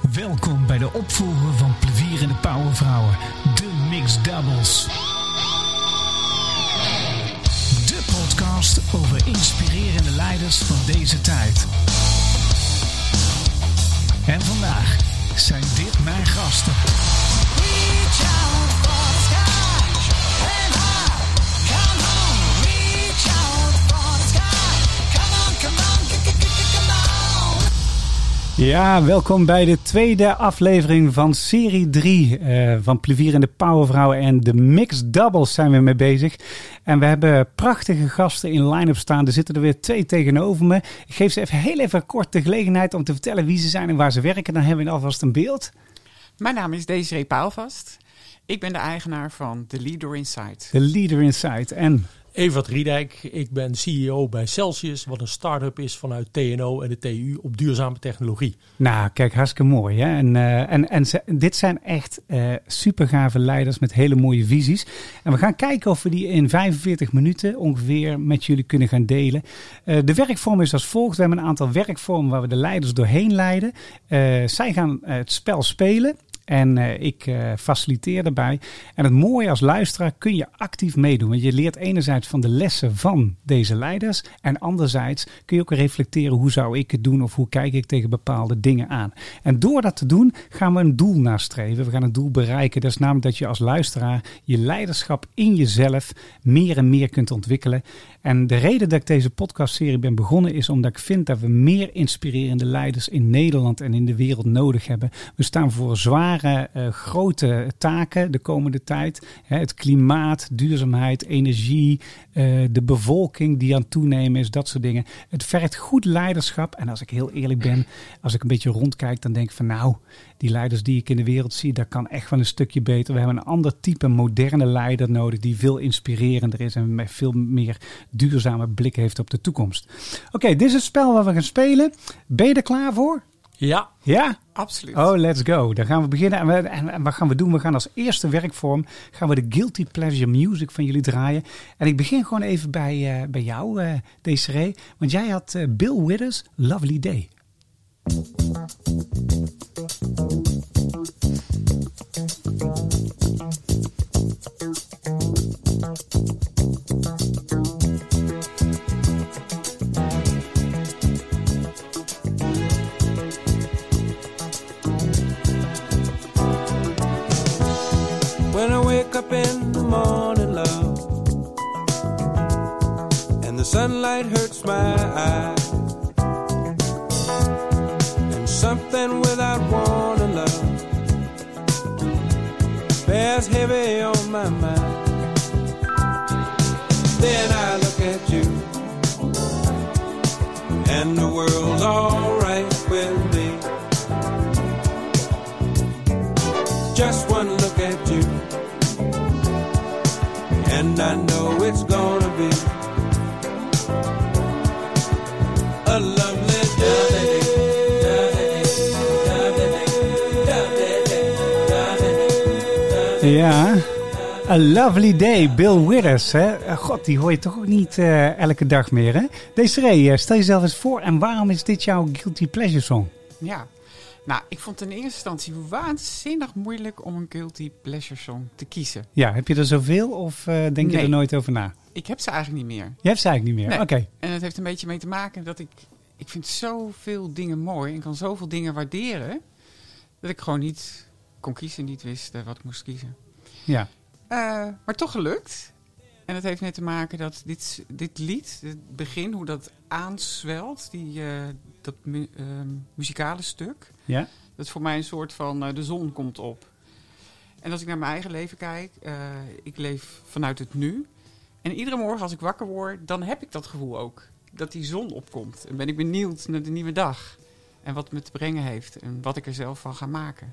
Welkom bij de opvolger van Plevierende Powervrouwen, de Mixed Doubles. De podcast over inspirerende leiders van deze tijd. En vandaag zijn dit mijn gasten. Ja, welkom bij de tweede aflevering van serie 3 eh, van Plevier en de Powervrouwen en de Mixed Doubles zijn we mee bezig. En we hebben prachtige gasten in line-up staan. Er zitten er weer twee tegenover me. Ik geef ze even heel even kort de gelegenheid om te vertellen wie ze zijn en waar ze werken. Dan hebben we alvast een beeld. Mijn naam is Desiree Paalvast. Ik ben de eigenaar van The Leader Insight. De leader inside. En Evert Riedijk, ik ben CEO bij Celsius, wat een start-up is vanuit TNO en de TU op duurzame technologie. Nou, kijk, hartstikke mooi. Hè? En, eh, en, en dit zijn echt eh super gave leiders met hele mooie visies. En we gaan kijken of we die in 45 minuten ongeveer met jullie kunnen gaan delen. Eh, de werkvorm is als volgt. We hebben een aantal werkvormen waar we de leiders doorheen leiden. Zij gaan het spel spelen. En eh, ik eh, faciliteer daarbij. En het mooie als luisteraar kun je actief meedoen. Want je leert enerzijds van de lessen van deze leiders. En anderzijds kun je ook reflecteren hoe zou ik het doen of hoe kijk ik tegen bepaalde dingen aan. En door dat te doen gaan we een doel nastreven. We gaan een doel bereiken. Dat is namelijk dat je als luisteraar je leiderschap in jezelf meer en meer kunt ontwikkelen. En de reden dat ik deze podcastserie ben begonnen is omdat ik vind dat we meer inspirerende leiders in Nederland en in de wereld nodig hebben. We staan voor eh, grote taken de komende tijd. Hè, het klimaat, duurzaamheid, energie, eh, de bevolking die aan het toenemen is, dat soort dingen. Het vergt goed leiderschap. En als ik heel eerlijk ben, als ik een beetje rondkijk, dan denk ik van nou, die leiders die ik in de wereld zie, dat kan echt wel een stukje beter. We hebben een ander type moderne leider nodig die veel inspirerender is en met veel meer duurzame blik heeft op de toekomst. Oké, dit is het spel waar we gaan spelen. Ben je er klaar voor? Ja, Ja? Absoluut. Oh, let's go. Dan gaan we beginnen. En, we- en, wat gaan we doen? We gaan als eerste werkvorm gaan we de Guilty Pleasure Music van jullie draaien. En ik begin gewoon even bij, eh, bij jou, eh Desiree. Want jij had eh, Bill Withers, Lovely Day. Up in the morning, love, and the sunlight hurts my eyes, and something without warning, love, bears heavy on my mind. Then I look at you, and the world's alright A Lovely Day, Bill Withers. Hè? God, die hoor je toch ook niet eh, elke dag meer, hè? Desiree, eh, stel jezelf eens voor. En waarom is dit jouw Guilty Pleasure song? Ja. Nou, ik vond in eerste instantie waanzinnig moeilijk om een guilty pleasure song te kiezen. Ja, heb je er zoveel of eh, denk je er nooit over na? Ik heb ze eigenlijk niet meer. Je hebt ze eigenlijk niet meer. Nee. Oké. En het heeft een beetje mee te maken dat ik... Ik vind zoveel dingen mooi en kan zoveel dingen waarderen... dat ik gewoon niet kon kiezen, niet wist wat ik moest kiezen. Ja. Eh, maar toch gelukt. En het heeft mee te maken dat dit, dit lied, het begin, hoe dat aanzwelt, die, eh, dat mu- ehm, muzikale stuk, Ja? dat is voor mij een soort van eh, de zon komt op. En als ik naar mijn eigen leven kijk, ik leef vanuit het nu. En iedere morgen als ik wakker word, dan heb ik dat gevoel ook. Dat die zon opkomt. En ben ik benieuwd naar de nieuwe dag. En wat het me te brengen heeft. En wat ik er zelf van ga maken.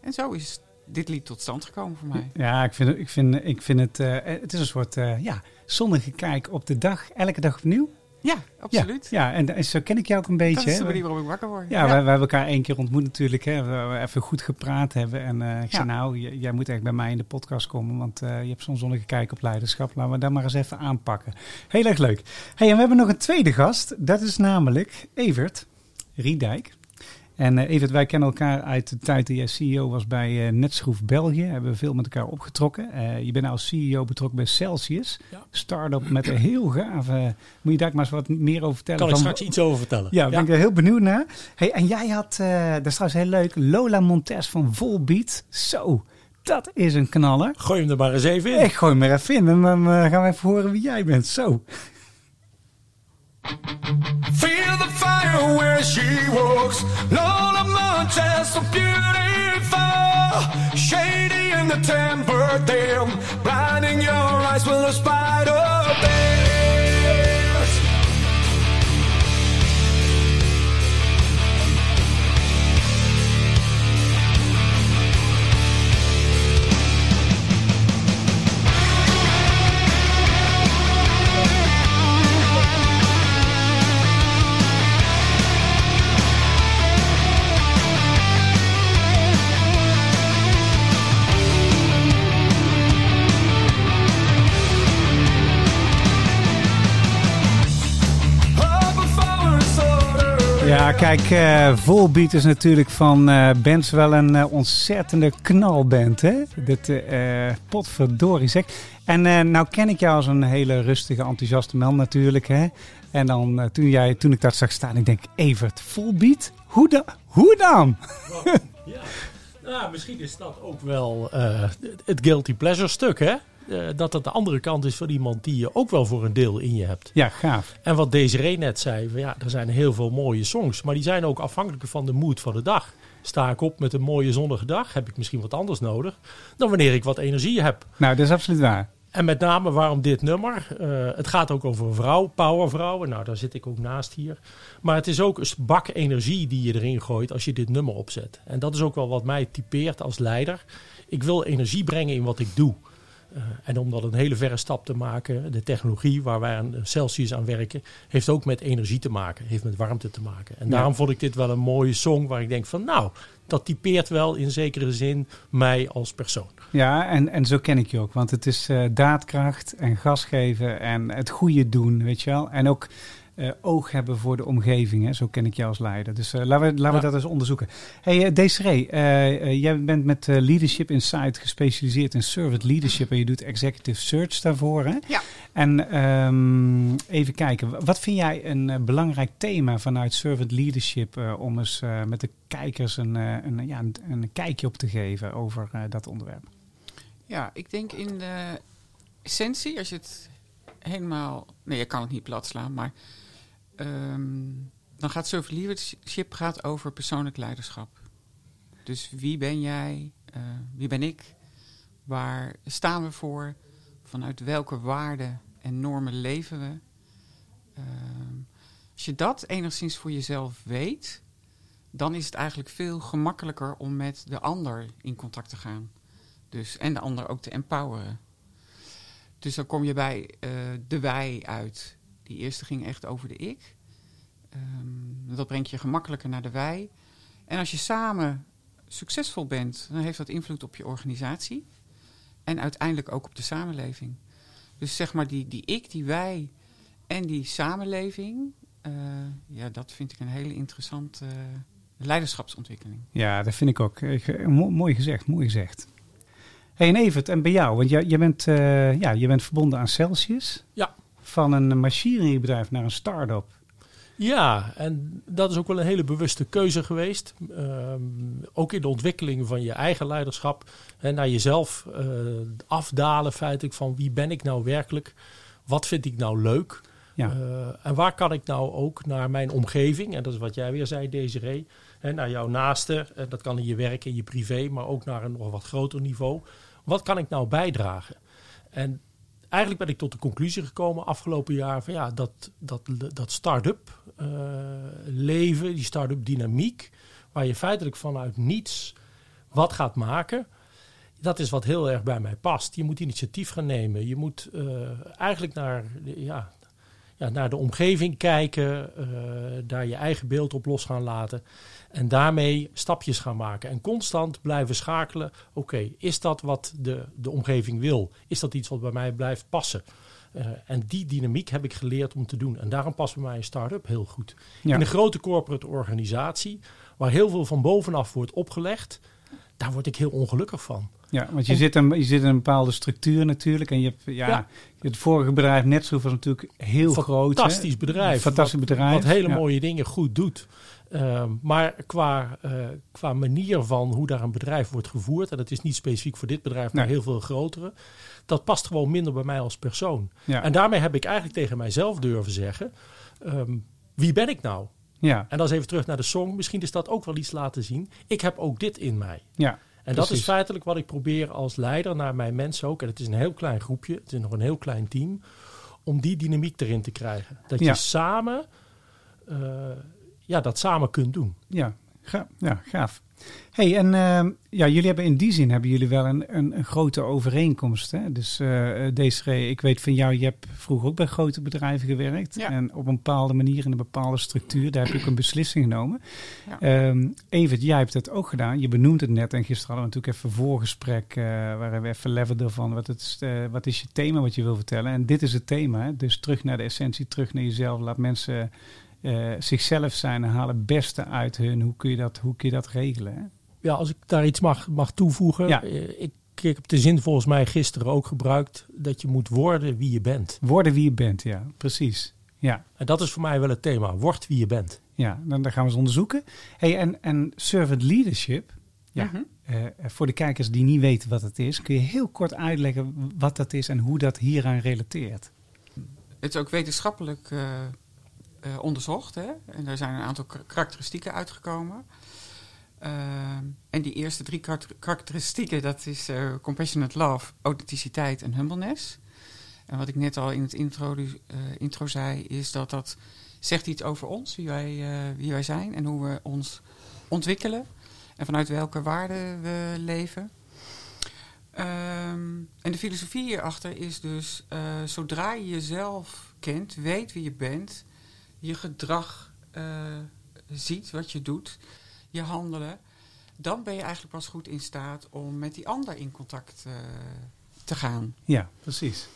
En zo is dit lied tot stand gekomen voor mij. Ja, ik vind, het- ik vind, ik vind het... eh, het is een soort eh, ja, zonnige kijk op de dag. Elke dag opnieuw. Ja, absoluut. Ja, ja en, zo ken ik jou ook een Dat beetje. is de manier waarop ik wakker word. Ja, Wij, wij hebben elkaar één keer ontmoet natuurlijk. Hè, we even goed gepraat hebben. En eh, ik Ja. zei, nou, j- jij moet echt bij mij in de podcast komen. Want je hebt zo'n zonnige kijk op leiderschap. Laten we dat maar eens even aanpakken. Heel erg leuk. Hey, en we hebben nog een tweede gast. Dat is namelijk Evert Riedijk. En eh Evert, wij kennen elkaar uit de tijd dat jij CEO was bij eh, Netschroef België. Hebben we veel met elkaar opgetrokken. Eh, je bent nou als CEO betrokken bij Celsius. Ja. Start-up met een heel gave... Moet je daar maar eens wat meer over vertellen? Kan ik Van- straks iets over vertellen? Ja, ben ik er heel benieuwd naar. Hey, en jij had, dat is trouwens heel leuk, Lola Montes van Volbeat. Zo, dat is een knaller. Gooi hem er maar eens even in. Ik gooi hem er even in en dan gaan we even horen wie jij bent. Zo. Feel the fire where she walks. Lola Montez, so beautiful. Shady in the temper, damn. Blinding your eyes with a spider dance. Ja, kijk, eh Volbeat is natuurlijk van eh bands wel een eh, ontzettende knalband, hè? Dit potverdorie zeg. En nou ken ik jou als een hele rustige, enthousiaste man natuurlijk, hè? En dan toen, jij, toen ik dat zag staan, ik denk, Evert, Volbeat? Hoe, hoe dan? Ja. Nou, misschien is dat ook wel het guilty pleasure stuk, hè? Eh, dat het de andere kant is van iemand die je ook wel voor een deel in je hebt. Ja, gaaf. En wat Desiree net zei, ja, er zijn heel veel mooie songs, maar die zijn ook afhankelijk van de mood van de dag. Sta ik op met een mooie zonnige dag, heb ik misschien wat anders nodig dan wanneer ik wat energie heb. Nou, dat is absoluut waar. En met name waarom dit nummer? Eh, het gaat ook over een vrouw, powervrouwen. Nou, daar zit ik ook naast hier. Maar het is ook een bak energie die je erin gooit als je dit nummer opzet. En dat is ook wel wat mij typeert als leider. Ik wil energie brengen in wat ik doe. Eh, en om dat een hele verre stap te maken, de technologie waar wij aan Celsius aan werken, heeft ook met energie te maken, heeft met warmte te maken. En Ja. daarom vond ik dit wel een mooie song waar ik denk van, nou, dat typeert wel in zekere zin mij als persoon. Ja, en, en zo ken ik je ook. Want het is eh, daadkracht en gas geven en het goede doen, weet je wel. En ook eh, oog hebben voor de omgeving. Hè? Zo ken ik jou als leider. Dus eh, laten, we, laten we Ja. dat eens onderzoeken. Hey, Desiree, eh, jij bent met Leadership Insight gespecialiseerd in servant leadership. En je doet executive search daarvoor. Hè? Ja. En ehm, even kijken, wat vind jij een belangrijk thema vanuit servant leadership... om eens met de kijkers een, een, ja, een, een kijkje op te geven over dat onderwerp? Ja, ik denk in de essentie, als je het helemaal... Nee, je kan het niet plat slaan, maar... ehm, dan gaat leadership gaat over persoonlijk leiderschap. Dus wie ben jij? eh, wie ben ik? Waar staan we voor? Vanuit welke waarden en normen leven we? Ehm, als je dat enigszins voor jezelf weet, dan is het eigenlijk veel gemakkelijker om met de ander in contact te gaan. Dus, en de ander ook te empoweren. Dus dan kom je bij eh, de wij uit. Die eerste ging echt over de ik. Ehm, dat brengt je gemakkelijker naar de wij. En als je samen succesvol bent, dan heeft dat invloed op je organisatie. En uiteindelijk ook op de samenleving. Dus zeg maar die, die ik, die wij en die samenleving. eh, ja, dat vind ik een hele interessante eh, leiderschapsontwikkeling. Ja, dat vind ik ook. Ik- mo- mooi gezegd, mooi gezegd. Hey, en Evert, en bij jou, want jij, jij, bent, eh, ja, je bent verbonden aan Celsius. Ja. Van een machineriebedrijf naar een start-up. Ja, en dat is ook wel een hele bewuste keuze geweest. Ehm, ook in de ontwikkeling van je eigen leiderschap. En naar jezelf eh, afdalen feitelijk van wie ben ik nou werkelijk? Wat vind ik nou leuk? Ja. Eh, en waar kan ik nou ook naar mijn omgeving, en dat is wat jij weer zei, Desiree, hè, naar jouw naaste, eh, dat kan in je werk, in je privé, maar ook naar een nog wat groter niveau. Wat kan ik nou bijdragen? En eigenlijk ben ik tot de conclusie gekomen afgelopen jaar van ja, dat, dat, dat start-up eh, leven, die start-up dynamiek, waar je feitelijk vanuit niets wat gaat maken. Dat is wat heel erg bij mij past. Je moet initiatief gaan nemen. Je moet eh, eigenlijk naar, ja, ja, naar de omgeving kijken, eh, daar je eigen beeld op los gaan laten. En daarmee stapjes gaan maken. En constant blijven schakelen. Oké, is dat wat de, de omgeving wil? Is dat iets wat bij mij blijft passen? Eh, en die dynamiek heb ik geleerd om te doen. En daarom past bij mij een start-up heel goed. Ja. In een grote corporate organisatie, waar heel veel van bovenaf wordt opgelegd, daar word ik heel ongelukkig van. Ja, want je, zit, een, je zit in een bepaalde structuur natuurlijk. En je hebt, ja, Ja. het vorige bedrijf, Netsoef, was natuurlijk heel groot. Fantastisch bedrijf. Fantastisch wat, bedrijf. Wat hele ja. mooie dingen goed doet. Ehm, maar qua, eh, qua manier van hoe daar een bedrijf wordt gevoerd, en dat is niet specifiek voor dit bedrijf, maar Nee. heel veel grotere, dat past gewoon minder bij mij als persoon. Ja. En daarmee heb ik eigenlijk tegen mijzelf durven zeggen: ehm, wie ben ik nou? ja, En dan is even terug naar de song. Misschien is dat ook wel iets laten zien. Ik heb ook dit in mij. ja. En dat is feitelijk wat ik probeer als leider naar mijn mensen ook. En het is een heel klein groepje, het is nog een heel klein team. Om die dynamiek erin te krijgen. Dat Ja. je samen eh, ja, dat samen kunt doen. Ja, ga, ja gaaf. Hey, en ehm, ja, jullie hebben in die zin hebben jullie wel een, een, een grote overeenkomst. Hè? Dus eh Desiree, ik weet van jou, je hebt vroeger ook bij grote bedrijven gewerkt. Ja. En op een bepaalde manier in een bepaalde structuur, daar heb je ook een beslissing genomen. Ja. Ehm, Evert, jij hebt het ook gedaan. Je benoemt het net en gisteren hadden we natuurlijk even een voorgesprek eh waar we even leverden van wat, het, is, eh, wat is je thema wat je wil vertellen. En dit is het thema. Hè? Dus terug naar de essentie, terug naar jezelf. Laat mensen eh, zichzelf zijn en halen het beste uit hun. Hoe kun je dat, hoe kun je dat regelen? Hè? Ja, als ik daar iets mag, mag toevoegen. Ja. eh, Ik, ik heb de zin volgens mij gisteren ook gebruikt. Dat je moet worden wie je bent. Worden wie je bent, ja, precies. Ja, En dat is voor mij wel het thema. Word wie je bent. ja dan, dan gaan we eens onderzoeken. Hey, en, en servant leadership, ja, Mhm. eh, voor de kijkers die niet weten wat het is, kun je heel kort uitleggen wat dat is en hoe dat hieraan relateert? Het is ook wetenschappelijk eh, eh, onderzocht. Hè? En daar zijn een aantal kar- karakteristieken uitgekomen. Ehm, en die eerste drie karakter- karakteristieken, dat is eh, compassionate love, authenticiteit en humbleness. En wat ik net al in het intro, dus, eh, intro zei, is dat dat zegt iets over ons, wie wij, eh, wie wij zijn en hoe we ons ontwikkelen. En vanuit welke waarden we leven. Ehm, en de filosofie hierachter is dus, eh, zodra je jezelf kent, weet wie je bent, je gedrag eh, ziet, wat je doet, je handelen, dan ben je eigenlijk pas goed in staat om met die ander in contact eh, te gaan. Ja, precies.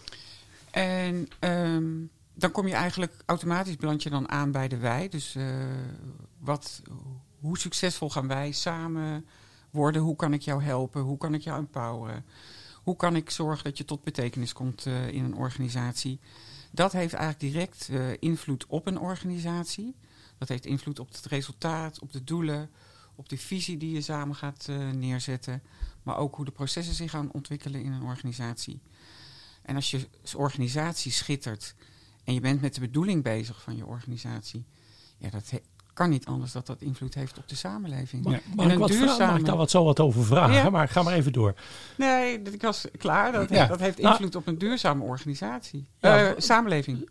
En ehm, dan kom je eigenlijk automatisch beland je dan aan bij de wij. Dus eh, wat, hoe succesvol gaan wij samen worden? Hoe kan ik jou helpen? Hoe kan ik jou empoweren? Hoe kan ik zorgen dat je tot betekenis komt in een organisatie? Dat heeft eigenlijk direct eh, invloed op een organisatie. Dat heeft invloed op het resultaat, op de doelen, op de visie die je samen gaat eh, neerzetten. Maar ook hoe de processen zich gaan ontwikkelen in een organisatie. En als je organisatie schittert en je bent met de bedoeling bezig van je organisatie, ja, dat kan niet anders dat dat invloed heeft op de samenleving. Mag, Ja. mag ik, mag daar wat zo wat over vragen? Ja. Maar ga maar even door. Nee, ik was klaar. Dat, Ja. dat heeft Nou- invloed op een duurzame organisatie. Ja. Eh, samenleving.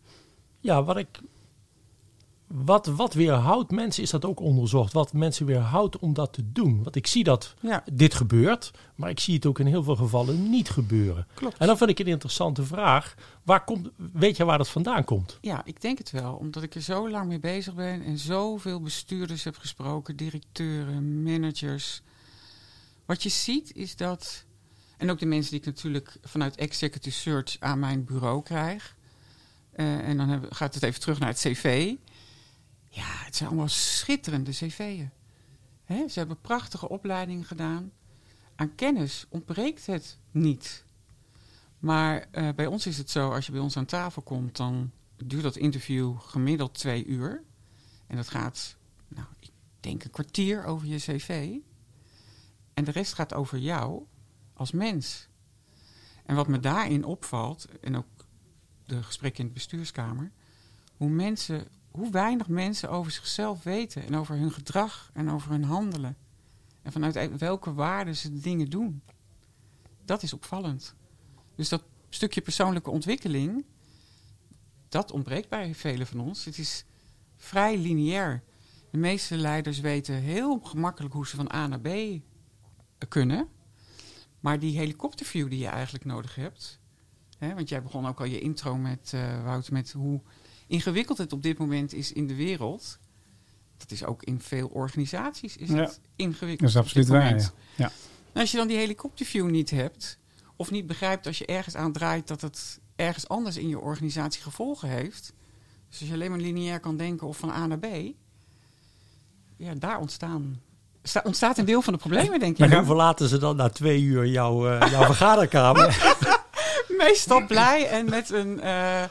Ja, wat ik. Wat, wat weerhoudt mensen, is dat ook onderzocht. Wat mensen weerhoudt om dat te doen. Want ik zie dat Ja, dit gebeurt, maar ik zie het ook in heel veel gevallen niet gebeuren. klopt. En dan vind ik een interessante vraag. Waar komt, weet je waar dat vandaan komt? Ja, ik denk het wel. Omdat ik er zo lang mee bezig ben en zoveel bestuurders heb gesproken, directeuren, managers. Wat je ziet is dat, en ook de mensen die ik natuurlijk vanuit Executive Search aan mijn bureau krijg. eh, en dan gaat het even terug naar het cv. Ja, het zijn allemaal schitterende cv'en. Ze hebben prachtige opleidingen gedaan. Aan kennis ontbreekt het niet. Maar eh, bij ons is het zo, als je bij ons aan tafel komt, dan duurt dat interview gemiddeld twee uur. En dat gaat, nou, ik denk een kwartier over je cv. En de rest gaat over jou als mens. En wat me daarin opvalt, en ook de gesprekken in de bestuurskamer, hoe, mensen, hoe weinig mensen over zichzelf weten en over hun gedrag en over hun handelen. En vanuit welke waarden ze dingen doen. Dat is opvallend. Dus dat stukje persoonlijke ontwikkeling, dat ontbreekt bij velen van ons. Het is vrij lineair. De meeste leiders weten heel gemakkelijk hoe ze van A naar B kunnen. Maar die helikopterview die je eigenlijk nodig hebt. Hè, want jij begon ook al je intro met, eh Wouter, met hoe ingewikkeld het op dit moment is in de wereld. Dat is ook in veel organisaties is Ja. het ingewikkeld. Dat is absoluut waar, ja. Ja. Als je dan die helikopterview niet hebt, of niet begrijpt als je ergens aan draait dat het ergens anders in je organisatie gevolgen heeft. Dus als je alleen maar lineair kan denken of van A naar B, ja, daar ontstaan, sta- ontstaat een deel van de problemen, denk En ik. hoe verlaten ze dan na twee uur jouw, eh, jouw vergaderkamer? Meestal blij en met een, eh,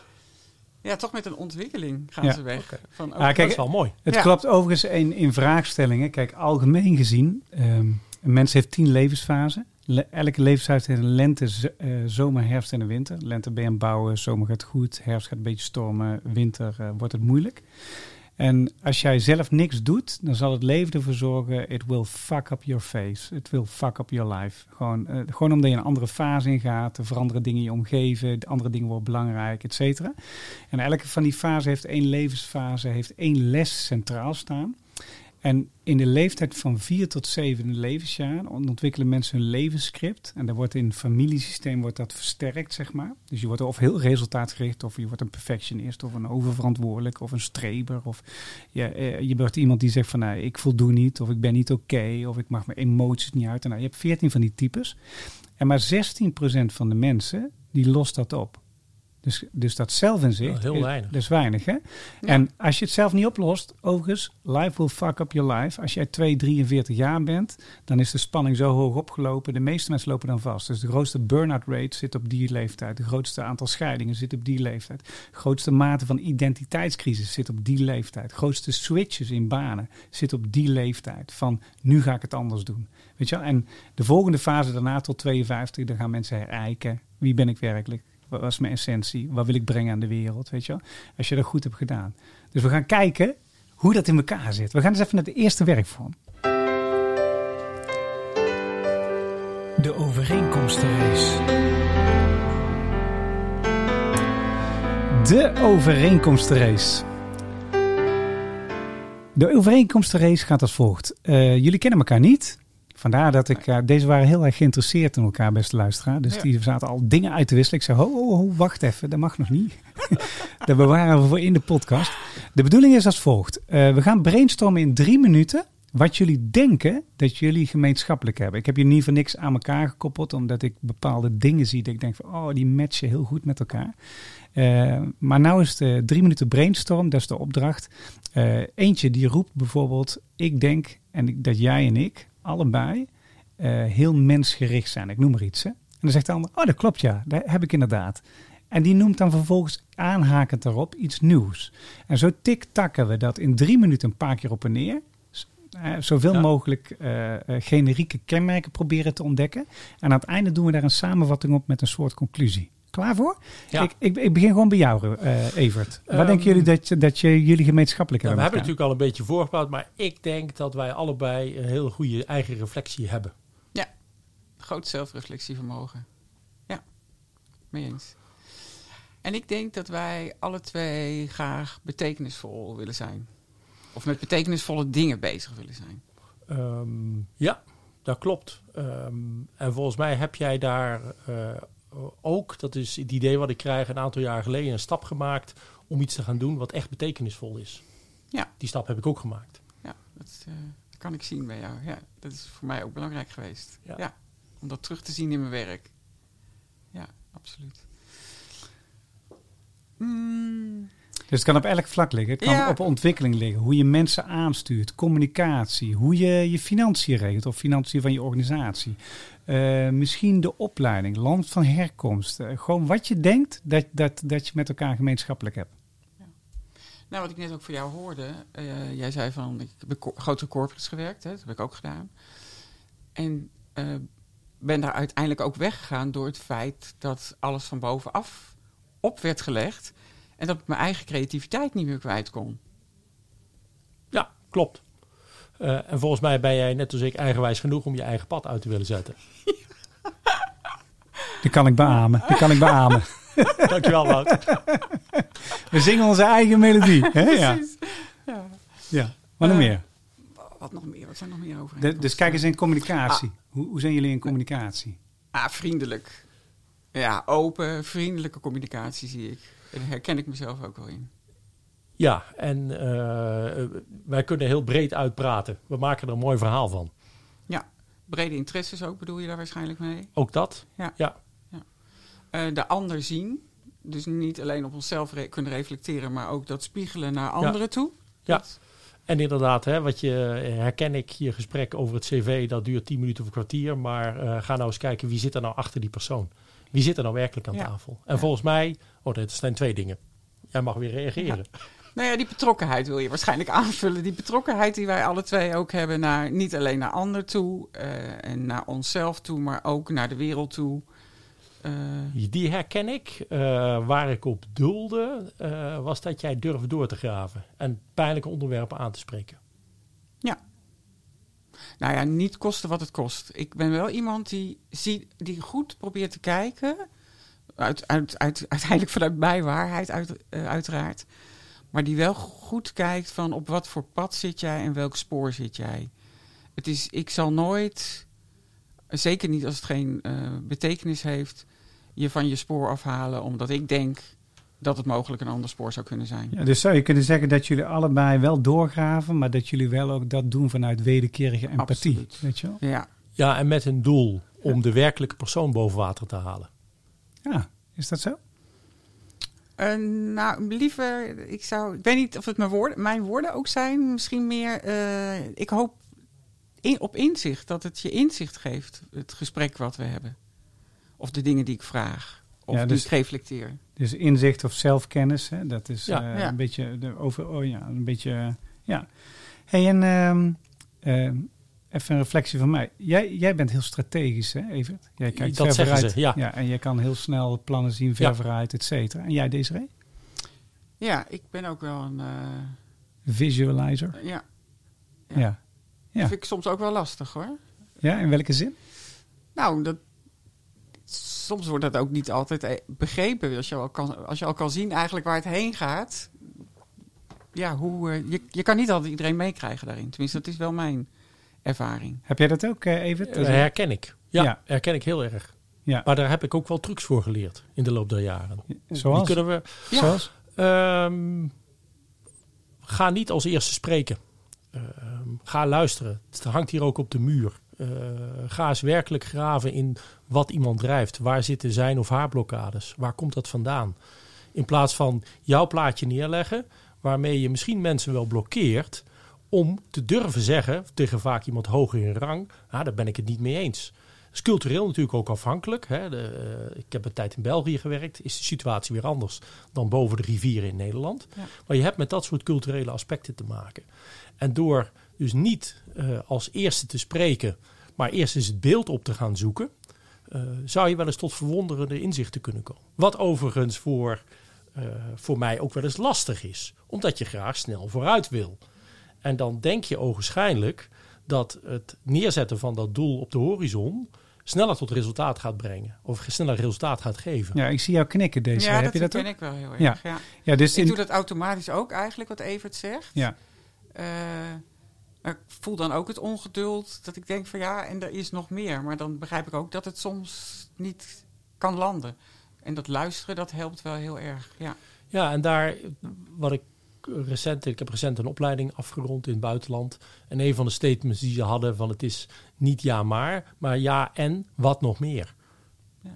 ja, toch met een ontwikkeling gaan Ja, ze weg. Van, oh, Ah, dat kijk, is wel mooi. Het Ja. klopt overigens in, in vraagstellingen. Kijk, algemeen gezien, ehm, een mens heeft tien levensfasen. Le- elke levensfase heeft een lente, eh, zomer, herfst en een winter. Lente ben je aan het bouwen, zomer gaat goed, herfst gaat een beetje stormen, winter eh, wordt het moeilijk. En als jij zelf niks doet, dan zal het leven ervoor zorgen, it will fuck up your face. It will fuck up your life. Gewoon, eh, gewoon omdat je een andere fase ingaat, er veranderen dingen in je omgeving, de andere dingen worden belangrijk, et cetera. En elke van die fase heeft één levensfase, heeft één les centraal staan. En in de leeftijd van 4 tot 7 levensjaar ontwikkelen mensen hun levensscript. En daar wordt in het familiesysteem wordt dat versterkt, zeg maar. Dus je wordt of heel resultaatgericht, of je wordt een perfectionist, of een oververantwoordelijk, of een streber. Of je, eh, je wordt iemand die zegt van nou, ik voldoe niet, of ik ben niet oké, of ik mag mijn emoties niet uit. En nou, je hebt 14 van die types. En maar 16% van de mensen, die lost dat op. Dus, dus dat zelfinzicht, heel is- weinig. dat is weinig hè. En als je het zelf niet oplost, overigens, life will fuck up your life. Als jij 2, 43 jaar bent, dan is de spanning zo hoog opgelopen. De meeste mensen lopen dan vast. Dus de grootste burn-out rate zit op die leeftijd. De grootste aantal scheidingen zit op die leeftijd. De grootste mate van identiteitscrisis zit op die leeftijd. De grootste switches in banen zit op die leeftijd. Van nu ga ik het anders doen. Weet je wel? En de volgende fase daarna tot 52, dan gaan mensen herijken. Wie ben ik werkelijk? Wat was mijn essentie? Wat wil ik brengen aan de wereld? Weet je wel? Als je dat goed hebt gedaan. Dus we gaan kijken hoe dat in elkaar zit. We gaan eens even naar de eerste werkvorm. De overeenkomstenrace. De overeenkomstenrace. De overeenkomstenrace gaat als volgt. Eh, jullie kennen elkaar niet. Vandaar dat ik... eh, deze waren heel erg geïnteresseerd in elkaar, beste luisteraar. Dus Ja. die zaten al dingen uit te wisselen. Ik zei, ho, ho, ho, wacht even. Dat mag nog niet. dat bewaren we voor in de podcast. De bedoeling is als volgt. Eh, we gaan brainstormen in drie minuten... wat jullie denken dat jullie gemeenschappelijk hebben. Ik heb jullie niet voor niks aan elkaar gekoppeld... omdat ik bepaalde dingen zie dat ik denk van... oh, die matchen heel goed met elkaar. Eh, maar nou is de drie minuten brainstorm, dat is de opdracht. Eentje die roept bijvoorbeeld, ik denk en ik, dat jij en ik allebei eh, heel mensgericht zijn. Ik noem maar iets. Hè? En dan zegt de ander, oh dat klopt ja, dat heb ik inderdaad. En die noemt dan vervolgens aanhakend daarop iets nieuws. En zo tik-takken we dat in drie minuten een paar keer op en neer. Eh, zoveel Ja. mogelijk eh, generieke kenmerken proberen te ontdekken. En aan het einde doen we daar een samenvatting op met een soort conclusie. Klaar voor? Ja. Ik, ik, ik begin gewoon bij jou, eh, Evert. Wat Ehm, denken jullie dat, je- dat je, jullie gemeenschappelijk Nou, we hebben? hebben natuurlijk al een beetje voorgebouwd, maar ik denk dat wij allebei een heel goede eigen reflectie hebben. Groot zelfreflectievermogen. Ja, mee eens. En ik denk dat wij alle twee graag betekenisvol willen zijn. Of met betekenisvolle dingen bezig willen zijn. Ehm, ja, dat klopt. Ehm, en volgens mij heb jij daar eh, ook, dat is het idee wat ik krijg, een aantal jaar geleden een stap gemaakt om iets te gaan doen wat echt betekenisvol is. Ja. Die stap heb ik ook gemaakt. Ja, dat eh, kan ik zien bij jou. Ja, dat is voor mij ook belangrijk geweest. Ja. Ja. om dat terug te zien in mijn werk. Ja, absoluut. Mm, Dus het kan op elk vlak liggen. Het kan Ja. op ontwikkeling liggen. Hoe je mensen aanstuurt, communicatie, hoe je je financiën regelt of financiën van je organisatie. Eh, misschien de opleiding, land van herkomst. Eh, gewoon wat je denkt dat, dat, dat je met elkaar gemeenschappelijk hebt. Nou, wat ik net ook voor jou hoorde. eh, jij zei van, ik heb co- grotere corporates gewerkt. Hè, dat heb ik ook gedaan. En eh, ben daar uiteindelijk ook weggegaan door het feit dat alles van bovenaf op werd gelegd. En dat ik mijn eigen creativiteit niet meer kwijt kon. Ja, klopt. Eh, en volgens mij ben jij net als ik eigenwijs genoeg om je eigen pad uit te willen zetten. Die kan ik beamen. Die kan ik beamen. Dankjewel, Wout. We zingen onze eigen melodie. Hè? Ja. Precies. Ja. ja. Wat nog Eh, meer? Wat nog meer? Wat zijn er nog meer over? Dus kijk eens in communicatie. Hoe, hoe zijn jullie in communicatie? Ah, vriendelijk. Ja, open, vriendelijke communicatie zie ik. En daar herken ik mezelf ook wel in. Ja, en eh, wij kunnen heel breed uitpraten. We maken er een mooi verhaal van. Ja, brede interesses ook bedoel je daar waarschijnlijk mee. Ook dat? Ja. Ja. Eh, de ander zien. Dus niet alleen op onszelf re- kunnen reflecteren, maar ook dat spiegelen naar anderen toe. Ja. Dat- En inderdaad, hè, wat je, herken ik je gesprek over het cv, dat duurt 10 minuten of een kwartier. Maar eh, ga nou eens kijken, wie zit er nou achter die persoon? Wie zit er nou werkelijk aan Ja. tafel? En volgens mij, oh, dat zijn twee dingen. Jij mag weer reageren. Nou ja, die betrokkenheid wil je waarschijnlijk aanvullen. Die betrokkenheid die wij alle twee ook hebben naar niet alleen naar ander toe eh, en naar onszelf toe, maar ook naar de wereld toe. Eh, Die herken ik. Eh, waar ik op doelde, was dat jij durft door te graven. En pijnlijke onderwerpen aan te spreken. nou ja, niet kosten wat het kost. Ik ben wel iemand die, zie, die goed probeert te kijken. Uit, uit, uit, uiteindelijk vanuit mijn waarheid, uit, uiteraard. Maar die wel goed kijkt van op wat voor pad zit jij en welk spoor zit jij. Het is, ik zal nooit, zeker niet als het geen eh, betekenis heeft, je van je spoor afhalen. Omdat ik denk dat het mogelijk een ander spoor zou kunnen zijn. Ja, dus zou je kunnen zeggen dat jullie allebei wel doorgraven, maar dat jullie wel ook dat doen vanuit wederkerige empathie. Absoluut. Weet je wel? Ja, Ja, en met een doel om de werkelijke persoon boven water te halen. Ja, is dat zo? Eh, nou, liever, ik zou, ik weet niet of het mijn woorden, mijn woorden ook zijn. Misschien meer, eh, ik hoop in, op inzicht, dat het je inzicht geeft, het gesprek wat we hebben. Of de dingen die ik vraag. Of Ja, die dus- ik reflecteer. Dus inzicht of zelfkennis, hè? dat is Ja. eh, Ja. een beetje de over. Oh ja, een beetje. ja. Hey, en ehm, even een reflectie van mij. Jij, jij bent heel strategisch, hè, Evert? Jij kijkt Dat ver zeggen vooruit. ze, ja. En jij kan heel snel plannen zien, ver Ja. vooruit, et cetera. En jij, Desiree? Ja, ik ben ook wel een, eh, Visualizer. ja, Ja. Ja. dat vind ik soms ook wel lastig hoor. ja, in welke zin? Nou, dat, soms wordt dat ook niet altijd eh, begrepen. Als je, al kan, als je al kan zien eigenlijk waar het heen gaat. Ja, hoe, eh, je, je kan niet altijd iedereen meekrijgen daarin. Tenminste, dat is wel mijn ervaring. Heb jij dat ook, eh, Evert? Dat herken ik. Ja, Ja. herken ik heel erg. Ja. Maar daar heb ik ook wel trucs voor geleerd in de loop der jaren. Zoals? Die kunnen we. Ja. Zoals? Ehm, ga niet als eerste spreken. Ehm, ga luisteren. Het hangt hier ook op de muur. Eh, ga eens werkelijk graven in wat iemand drijft. Waar zitten zijn of haar blokkades? Waar komt dat vandaan? In plaats van jouw plaatje neerleggen, waarmee je misschien mensen wel blokkeert om te durven zeggen tegen vaak iemand hoger in rang, nou, daar ben ik het niet mee eens. Dat is cultureel natuurlijk ook afhankelijk. Hè. De, eh, ik heb een tijd in België gewerkt. Is de situatie weer anders dan boven de rivieren in Nederland. Ja. Maar je hebt met dat soort culturele aspecten te maken. En door dus niet eh, als eerste te spreken, maar eerst eens het beeld op te gaan zoeken, eh, zou je wel eens tot verwonderende inzichten kunnen komen. Wat overigens voor, voor mij ook wel eens lastig is, omdat je graag snel vooruit wil. En dan denk je ogenschijnlijk dat het neerzetten van dat doel op de horizon sneller tot resultaat gaat brengen. Of sneller resultaat gaat geven. Ja, ik zie jou knikken, deze. ja, Heb dat je dat ken ook? ik wel heel erg. Ja. Ja. Ja, dus Ik in, doe dat automatisch ook eigenlijk, wat Evert zegt. ja. Eh, ik voel dan ook het ongeduld dat ik denk van ja, en er is nog meer. Maar dan begrijp ik ook dat het soms niet kan landen. En dat luisteren, dat helpt wel heel erg. Ja, Ja, en daar wat ik recent, ik heb recent een opleiding afgerond in het buitenland. En een van de statements die ze hadden van het is niet ja maar, maar ja en wat nog meer.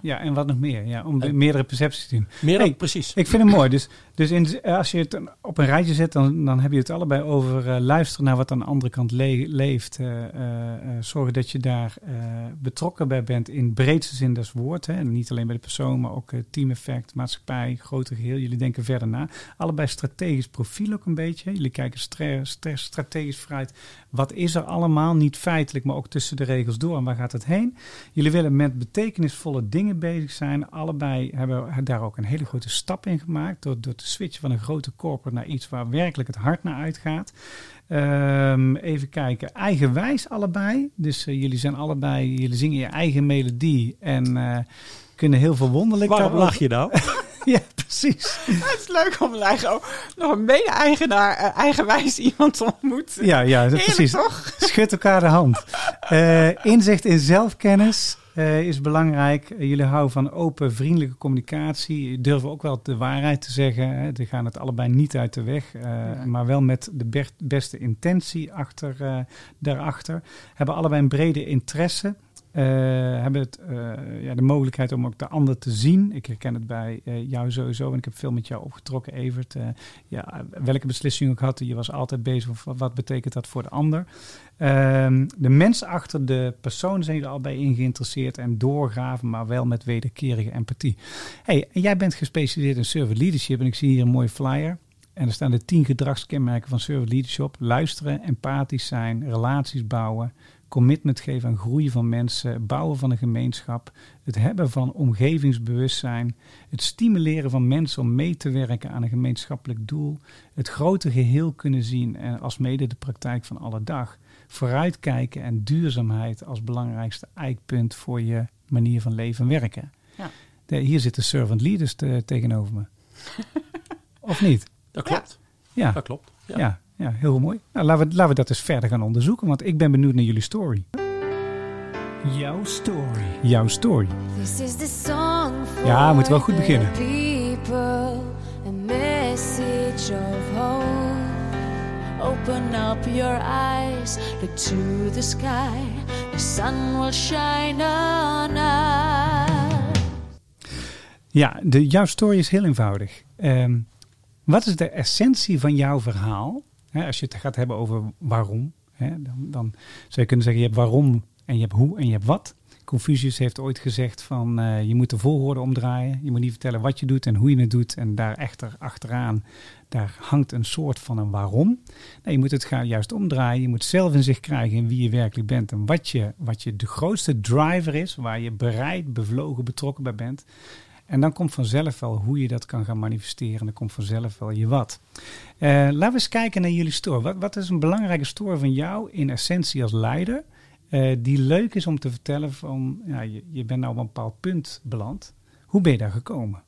ja, en wat nog meer? Ja, om En- meerdere percepties te doen. Meer dan Hey, precies. Ik vind het mooi. Dus, dus in, als je het op een rijtje zet, dan, dan heb je het allebei over eh, luisteren naar wat aan de andere kant le- leeft. eh, eh, eh, zorgen dat je daar eh, betrokken bij bent in breedste zin des woord. Hè. En niet alleen bij de persoon, maar ook eh, teameffect, maatschappij, groter geheel. Jullie denken verder na. Allebei strategisch profiel ook een beetje. Jullie kijken stra- stra- strategisch vooruit. Wat is er allemaal? Niet feitelijk, maar ook tussen de regels door. En waar gaat het heen? Jullie willen met betekenisvolle dingen bezig zijn. Allebei hebben daar ook een hele grote stap in gemaakt. Door, door te switchen van een grote corporate naar iets waar werkelijk het hart naar uitgaat. Ehm, even kijken. Eigenwijs allebei. Dus eh, jullie zijn allebei, jullie zingen je eigen melodie. En eh, kunnen heel veel wonderlijk Waarom daarover- lach je nou? Ja, precies. het is leuk om eigen, nog een mede-eigenaar, eh, eigenwijs iemand te ontmoeten. Ja, ja, Heerlijk, precies. toch? Schud elkaar de hand. Eh, inzicht in zelfkennis eh, is belangrijk. Eh, jullie houden van open, vriendelijke communicatie. Durven ook wel de waarheid te zeggen. Hè. Die gaan het allebei niet uit de weg. eh, Ja. Maar wel met de beste intentie achter, daarachter. Hebben allebei een brede interesse. Eh, hebben het, eh, ja, de mogelijkheid om ook de ander te zien. Ik herken het bij eh, jou sowieso. En ik heb veel met jou opgetrokken, Evert. Ja, welke beslissing ook had, je was altijd bezig. Of wat betekent dat voor de ander? Ehm, de mensen achter de persoon zijn er al bij in geïnteresseerd en doorgraven, maar wel met wederkerige empathie. Hey, jij bent gespecialiseerd in servant leadership en ik zie hier een mooie flyer. En er staan de tien gedragskenmerken van servant leadership. Luisteren, empathisch zijn, relaties bouwen, commitment geven aan groeien van mensen, bouwen van een gemeenschap, het hebben van omgevingsbewustzijn, het stimuleren van mensen om mee te werken aan een gemeenschappelijk doel, het grote geheel kunnen zien en als mede de praktijk van alle dag, vooruitkijken en duurzaamheid als belangrijkste eikpunt voor je manier van leven en werken. Ja. De, hier zitten servant leaders te- tegenover me. of niet? Dat klopt. Ja. Dat klopt. Ja. Ja, ja, heel mooi. Nou, laten, we, laten we dat eens verder gaan onderzoeken, want ik ben benieuwd naar jullie story. Jouw story. Jouw story. This is the song for Ja, we moeten wel goed beginnen. People, a message of hope. Open up your eyes, look to the sky. The sun will shine on us. Ja, de, jouw story is heel eenvoudig. Ehm, wat is de essentie van jouw verhaal? Hè, als je het gaat hebben over waarom, hè, dan, dan zou je kunnen zeggen: je hebt waarom en je hebt hoe en je hebt wat. Confucius heeft ooit gezegd van eh, je moet de volgorde omdraaien. Je moet niet vertellen wat je doet en hoe je het doet. En daar echter achteraan, daar hangt een soort van een waarom. Nee, je moet het juist omdraaien. Je moet zelf in zich krijgen in wie je werkelijk bent. En wat je, wat je de grootste driver is, waar je bereid, bevlogen, betrokken bij bent. En dan komt vanzelf wel hoe je dat kan gaan manifesteren. En dan komt vanzelf wel je wat. Eh, laten we eens kijken naar jullie story. Wat, wat is een belangrijke story van jou in essentie als leider? eh, die leuk is om te vertellen van, ja, je, je bent nou op een bepaald punt beland. Hoe ben je daar gekomen?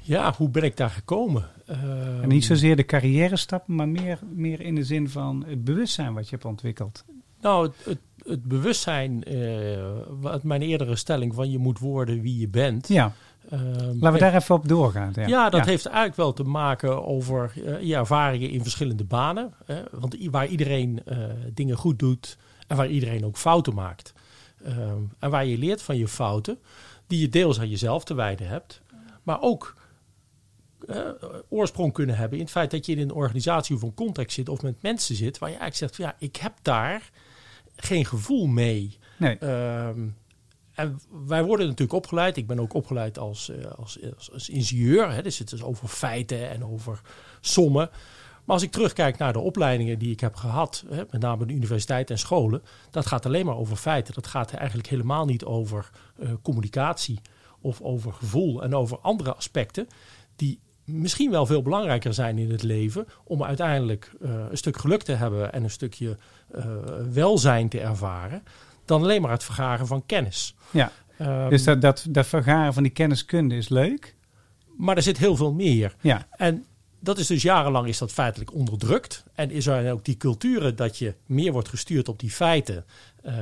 Ja, hoe ben ik daar gekomen? Ehm, en niet zozeer de carrière stappen, maar meer, meer in de zin van het bewustzijn wat je hebt ontwikkeld. Nou, het, het, het bewustzijn, eh, wat mijn eerdere stelling van je moet worden wie je bent. Ja, ehm, laten we heeft- daar even op doorgaan. Ja, Ja, dat heeft eigenlijk wel te maken over eh, je ervaringen in verschillende banen. Hè? Want waar iedereen eh, dingen goed doet en waar iedereen ook fouten maakt. Ehm, en waar je leert van je fouten, die je deels aan jezelf te wijden hebt. Maar ook oorsprong kunnen hebben in het feit dat je in een organisatie of een context zit of met mensen zit. Waar je eigenlijk zegt, van, ja, ik heb daar geen gevoel mee. Nee, Ehm, en wij worden natuurlijk opgeleid. Ik ben ook opgeleid als, eh, als, als, als ingenieur. Hè. Dus het is over feiten en over sommen. Maar als ik terugkijk naar de opleidingen die ik heb gehad, hè, met name de universiteit en scholen, dat gaat alleen maar over feiten. Dat gaat eigenlijk helemaal niet over eh, communicatie of over gevoel en over andere aspecten die misschien wel veel belangrijker zijn in het leven om uiteindelijk eh, een stuk geluk te hebben en een stukje eh, welzijn te ervaren, dan alleen maar het vergaren van kennis. ja. Ehm, dus dat, dat, dat vergaren van die kenniskunde is leuk. Maar er zit heel veel meer. Ja, En dat is dus jarenlang is dat feitelijk onderdrukt. En is er ook die culturen dat je meer wordt gestuurd op die feiten. eh,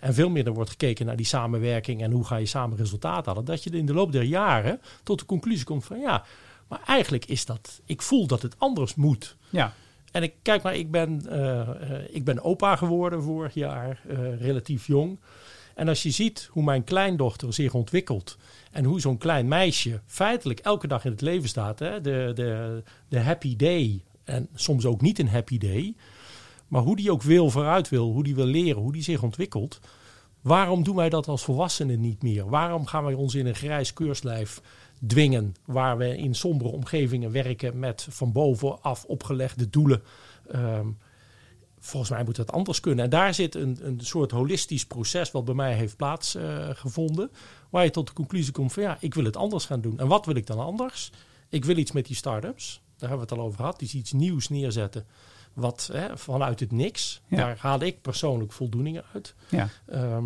en veel minder wordt gekeken naar die samenwerking en hoe ga je samen resultaat halen. Dat je in de loop der jaren tot de conclusie komt van ja, maar eigenlijk is dat, ik voel dat het anders moet. ja. En ik kijk maar, ik ben, eh, eh, ik ben opa geworden vorig jaar, eh, relatief jong. En als je ziet hoe mijn kleindochter zich ontwikkelt en hoe zo'n klein meisje feitelijk elke dag in het leven staat, hè, de, de, de happy day en soms ook niet een happy day, maar hoe die ook wil vooruit wil, hoe die wil leren, hoe die zich ontwikkelt. Waarom doen wij dat als volwassenen niet meer? Waarom gaan wij ons in een grijs keurslijf dwingen, waar we in sombere omgevingen werken met van bovenaf opgelegde doelen? Ehm, volgens mij moet dat anders kunnen. En daar zit een, een soort holistisch proces wat bij mij heeft plaatsgevonden. waar je tot de conclusie komt van ja, ik wil het anders gaan doen. En wat wil ik dan anders? Ik wil iets met die start-ups. Daar hebben we het al over gehad. Dus iets nieuws neerzetten. Wat hè, vanuit het niks. Ja. Daar haal ik persoonlijk voldoening uit. ja. Ehm,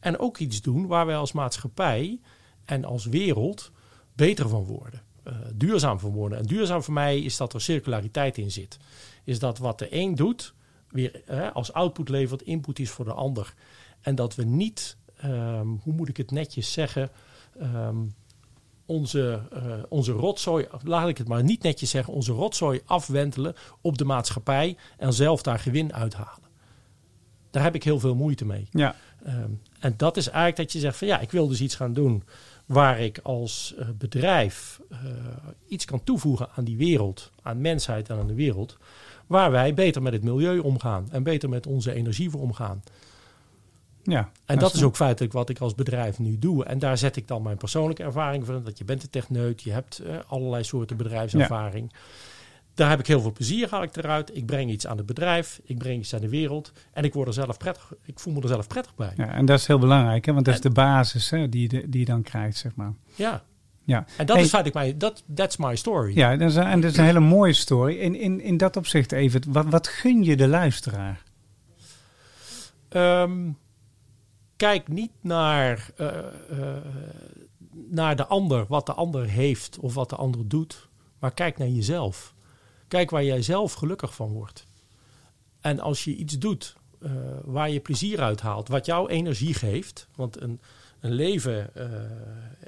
en ook iets doen waar wij als maatschappij en als wereld beter van worden. eh, duurzaam van worden. En duurzaam voor mij is dat er circulariteit in zit. Is dat wat de een doet, weer hè, als output levert, input is voor de ander. En dat we niet, ehm, hoe moet ik het netjes zeggen, ehm, onze, eh, onze rotzooi, laat ik het maar niet netjes zeggen, onze rotzooi afwentelen op de maatschappij en zelf daar gewin uithalen. Daar heb ik heel veel moeite mee. Ja, Ehm, en dat is eigenlijk dat je zegt van ja, ik wil dus iets gaan doen waar ik als eh, bedrijf eh, iets kan toevoegen aan die wereld, aan mensheid en aan de wereld, waar wij beter met het milieu omgaan en beter met onze energie voor omgaan. ja. En dat is ook feitelijk wat ik als bedrijf nu doe. En daar zet ik dan mijn persoonlijke ervaring van. Dat je bent een techneut, je hebt eh, allerlei soorten bedrijfservaring. Daar heb ik heel veel plezier haal ik eruit. Ik breng iets aan het bedrijf, ik breng iets aan de wereld. En ik, word er zelf prettig, ik voel me er zelf prettig bij. Ja, en dat is heel belangrijk, hè? want dat is de basis hè, die, je, die je dan krijgt, zeg maar. Ja. Ja, En dat Hey, is feitelijk mijn, dat that's my story. ja dat is, een- en dat is een hele mooie story. In, in, in dat opzicht even, wat, wat gun je de luisteraar? Ehm, kijk niet naar, eh, eh, naar de ander, wat de ander heeft of wat de ander doet. Maar kijk naar jezelf. Kijk waar jij zelf gelukkig van wordt. En als je iets doet eh, waar je plezier uit haalt, wat jou energie geeft. Want een, een leven eh,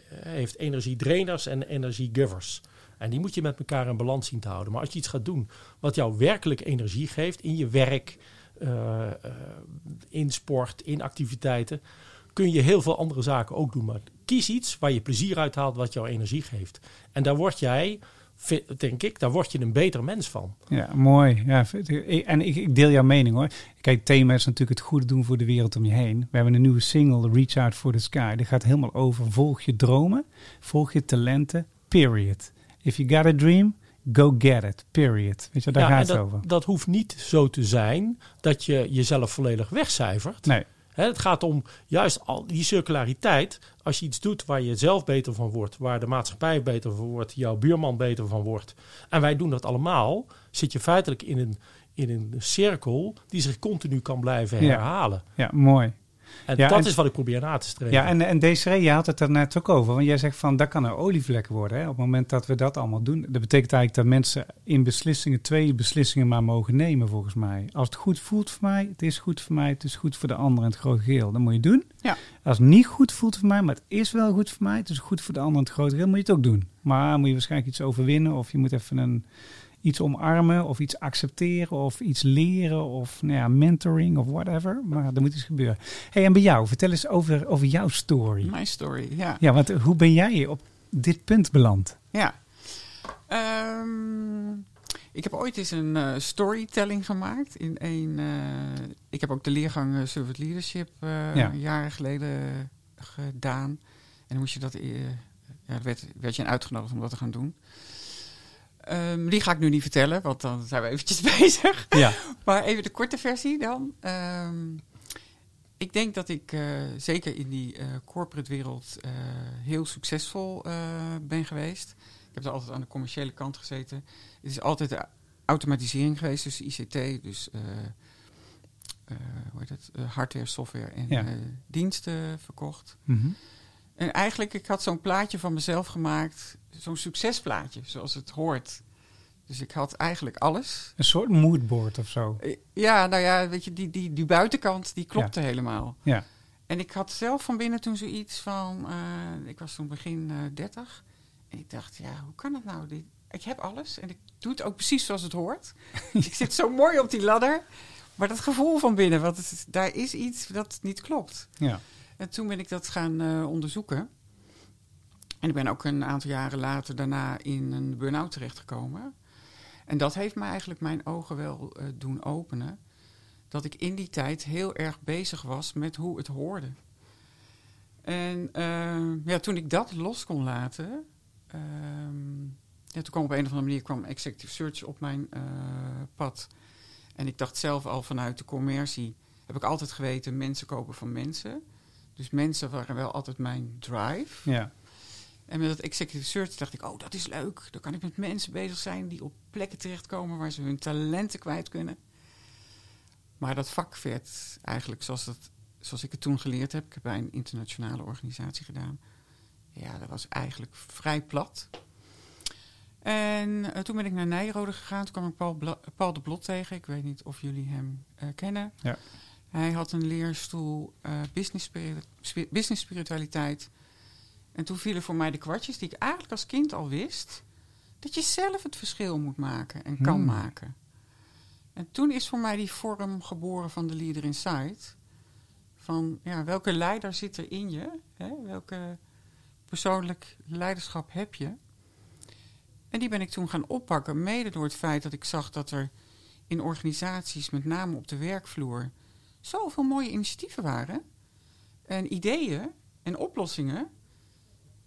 heeft energiedrainers en energiegivers. En die moet je met elkaar in balans zien te houden. Maar als je iets gaat doen wat jou werkelijk energie geeft in je werk, eh, in sport, in activiteiten, kun je heel veel andere zaken ook doen. Maar kies iets waar je plezier uit haalt, wat jou energie geeft. En daar word jij, denk ik, daar word je een beter mens van. Ja, mooi. Ja, en ik, ik deel jouw mening hoor. Kijk, thema is natuurlijk het goede doen voor de wereld om je heen. We hebben een nieuwe single, Reach Out for the Sky. Die gaat helemaal over volg je dromen, volg je talenten, period. If you got a dream, go get it, period. Weet je, daar Ja, gaat het dat, over. dat hoeft niet zo te zijn dat je jezelf volledig wegcijfert. Nee, het gaat om juist al die circulariteit. Als je iets doet waar je zelf beter van wordt, waar de maatschappij beter van wordt, jouw buurman beter van wordt. En wij doen dat allemaal, zit je feitelijk in een, in een cirkel die zich continu kan blijven Ja. herhalen. ja, mooi. En Ja, dat en- is wat ik probeer na te streven. Ja, en, en Desiree, je had het er net ook over. Want jij zegt van, dat kan een olievlek worden. Hè? Op het moment dat we dat allemaal doen. Dat betekent eigenlijk dat mensen in beslissingen twee beslissingen maar mogen nemen, volgens mij. Als het goed voelt voor mij, het is goed voor mij, het is goed voor de ander in het grote geheel. Dan moet je het doen. Ja. Als het niet goed voelt voor mij, maar het is wel goed voor mij, het is goed voor de ander in het grote geheel, moet je het ook doen. Maar moet je waarschijnlijk iets overwinnen of je moet even een, iets omarmen of iets accepteren of iets leren of nou ja, mentoring of whatever. Maar er moet iets gebeuren. Hey, en bij jou, vertel eens over, over jouw story. My story, ja. Ja, want hoe ben jij op dit punt beland? Ja. Ehm, ik heb ooit eens een eh, storytelling gemaakt. In een, eh, ik heb ook de leergang uh, Servant Leadership eh, Ja. jaren geleden gedaan. En dan moest je dat, ja, werd, werd je uitgenodigd om dat te gaan doen. Ehm, die ga ik nu niet vertellen, want dan zijn we eventjes bezig. Ja. Maar even de korte versie dan. Ehm, ik denk dat ik eh, zeker in die eh, corporate wereld eh, heel succesvol ben geweest. Ik heb er altijd aan de commerciële kant gezeten. Het is altijd de automatisering geweest, dus ICT, dus hoe heet het? Hardware, software en Ja. diensten verkocht. Mhm. En eigenlijk, ik had zo'n plaatje van mezelf gemaakt, zo'n succesplaatje, zoals het hoort. Dus ik had eigenlijk alles. Een soort moodboard of zo. Eh, Ja, nou ja, weet je, die, die, die buitenkant, die klopte helemaal. Ja. En ik had zelf van binnen toen zoiets van, eh, ik was toen begin eh 30. En ik dacht, ja, hoe kan het nou? Dit- Ik heb alles en ik doe het ook precies zoals het hoort. ik zit zo mooi op die ladder. Maar dat gevoel van binnen, want het, daar is iets dat niet klopt. Ja. En toen ben ik dat gaan eh, onderzoeken. En ik ben ook een aantal jaren later daarna in een burn-out terechtgekomen. En dat heeft me eigenlijk mijn ogen wel eh, doen openen. Dat ik in die tijd heel erg bezig was met hoe het hoorde. En eh, ja, toen ik dat los kon laten, ehm, toen kwam op een of andere manier kwam executive search op mijn pad. En ik dacht zelf al vanuit de commercie, heb ik altijd geweten, mensen kopen van mensen. Dus mensen waren wel altijd mijn drive. Ja. En met dat executive search dacht ik, oh, dat is leuk. Dan kan ik met mensen bezig zijn die op plekken terechtkomen waar ze hun talenten kwijt kunnen. Maar dat vak werd eigenlijk zoals, dat, zoals ik het toen geleerd heb. Ik heb bij een internationale organisatie gedaan. Ja, dat was eigenlijk vrij plat. En eh, toen ben ik naar Nijrode gegaan. Toen kwam ik Paul, Bla- Paul de Blot tegen. Ik weet niet of jullie hem eh, kennen. Ja. Hij had een leerstoel eh, business, business spiritualiteit. En toen vielen voor mij de kwartjes die ik eigenlijk als kind al wist. Dat je zelf het verschil moet maken en kan Hmm. maken. En toen is voor mij die vorm geboren van de Leader Inside. Van ja, welke leider zit er in je? Hè? Welke persoonlijk leiderschap heb je? En die ben ik toen gaan oppakken, mede door het feit dat ik zag dat er in organisaties, met name op de werkvloer, zoveel mooie initiatieven waren. En ideeën en oplossingen.